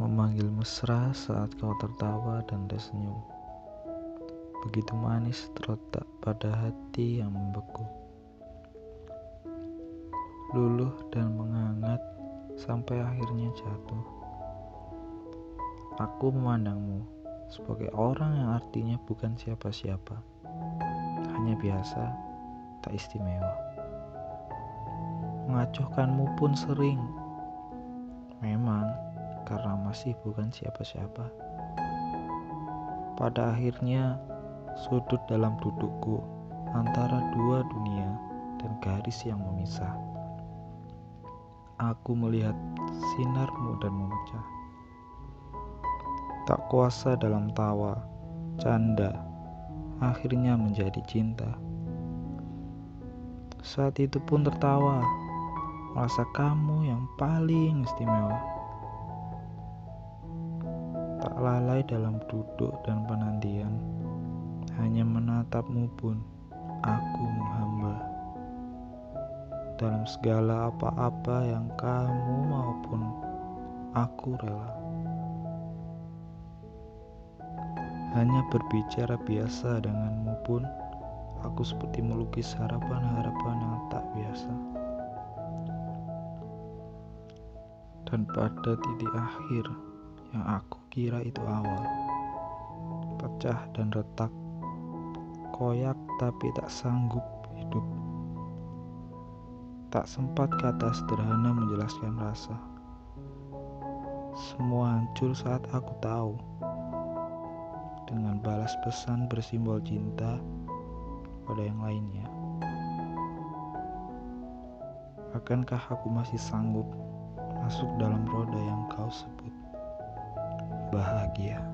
Memanggil mesra saat kau tertawa dan tersenyum Begitu manis terletak pada hati yang membeku. Luluh dan menghangat sampai akhirnya jatuh. Aku memandangmu sebagai orang yang artinya bukan siapa-siapa. Hanya biasa, tak istimewa. Mengacuhkanmu pun sering. Memang karena masih bukan siapa-siapa. Pada akhirnya, sudut dalam dudukku antara dua dunia dan garis yang memisah. Aku melihat sinarmu dan memecah. Tak kuasa dalam tawa, canda, akhirnya menjadi cinta. Saat itu pun tertawa, merasa kamu yang paling istimewa. Tak lalai dalam duduk dan penantian, hanya menatapmu pun aku menghamba. Dalam segala apa-apa yang kamu maupun aku rela. Hanya berbicara biasa denganmu pun, aku seperti melukis harapan-harapan yang tak biasa. Dan pada titik akhir yang aku kira itu awal. Pecah dan retak. Koyak tapi tak sanggup hidup. Tak sempat kata sederhana menjelaskan rasa. Semua hancur saat aku tahu. Dengan balas pesan bersimbol cinta pada yang lainnya. Akankah aku masih sanggup masuk dalam roda yang kau sebut bahagia.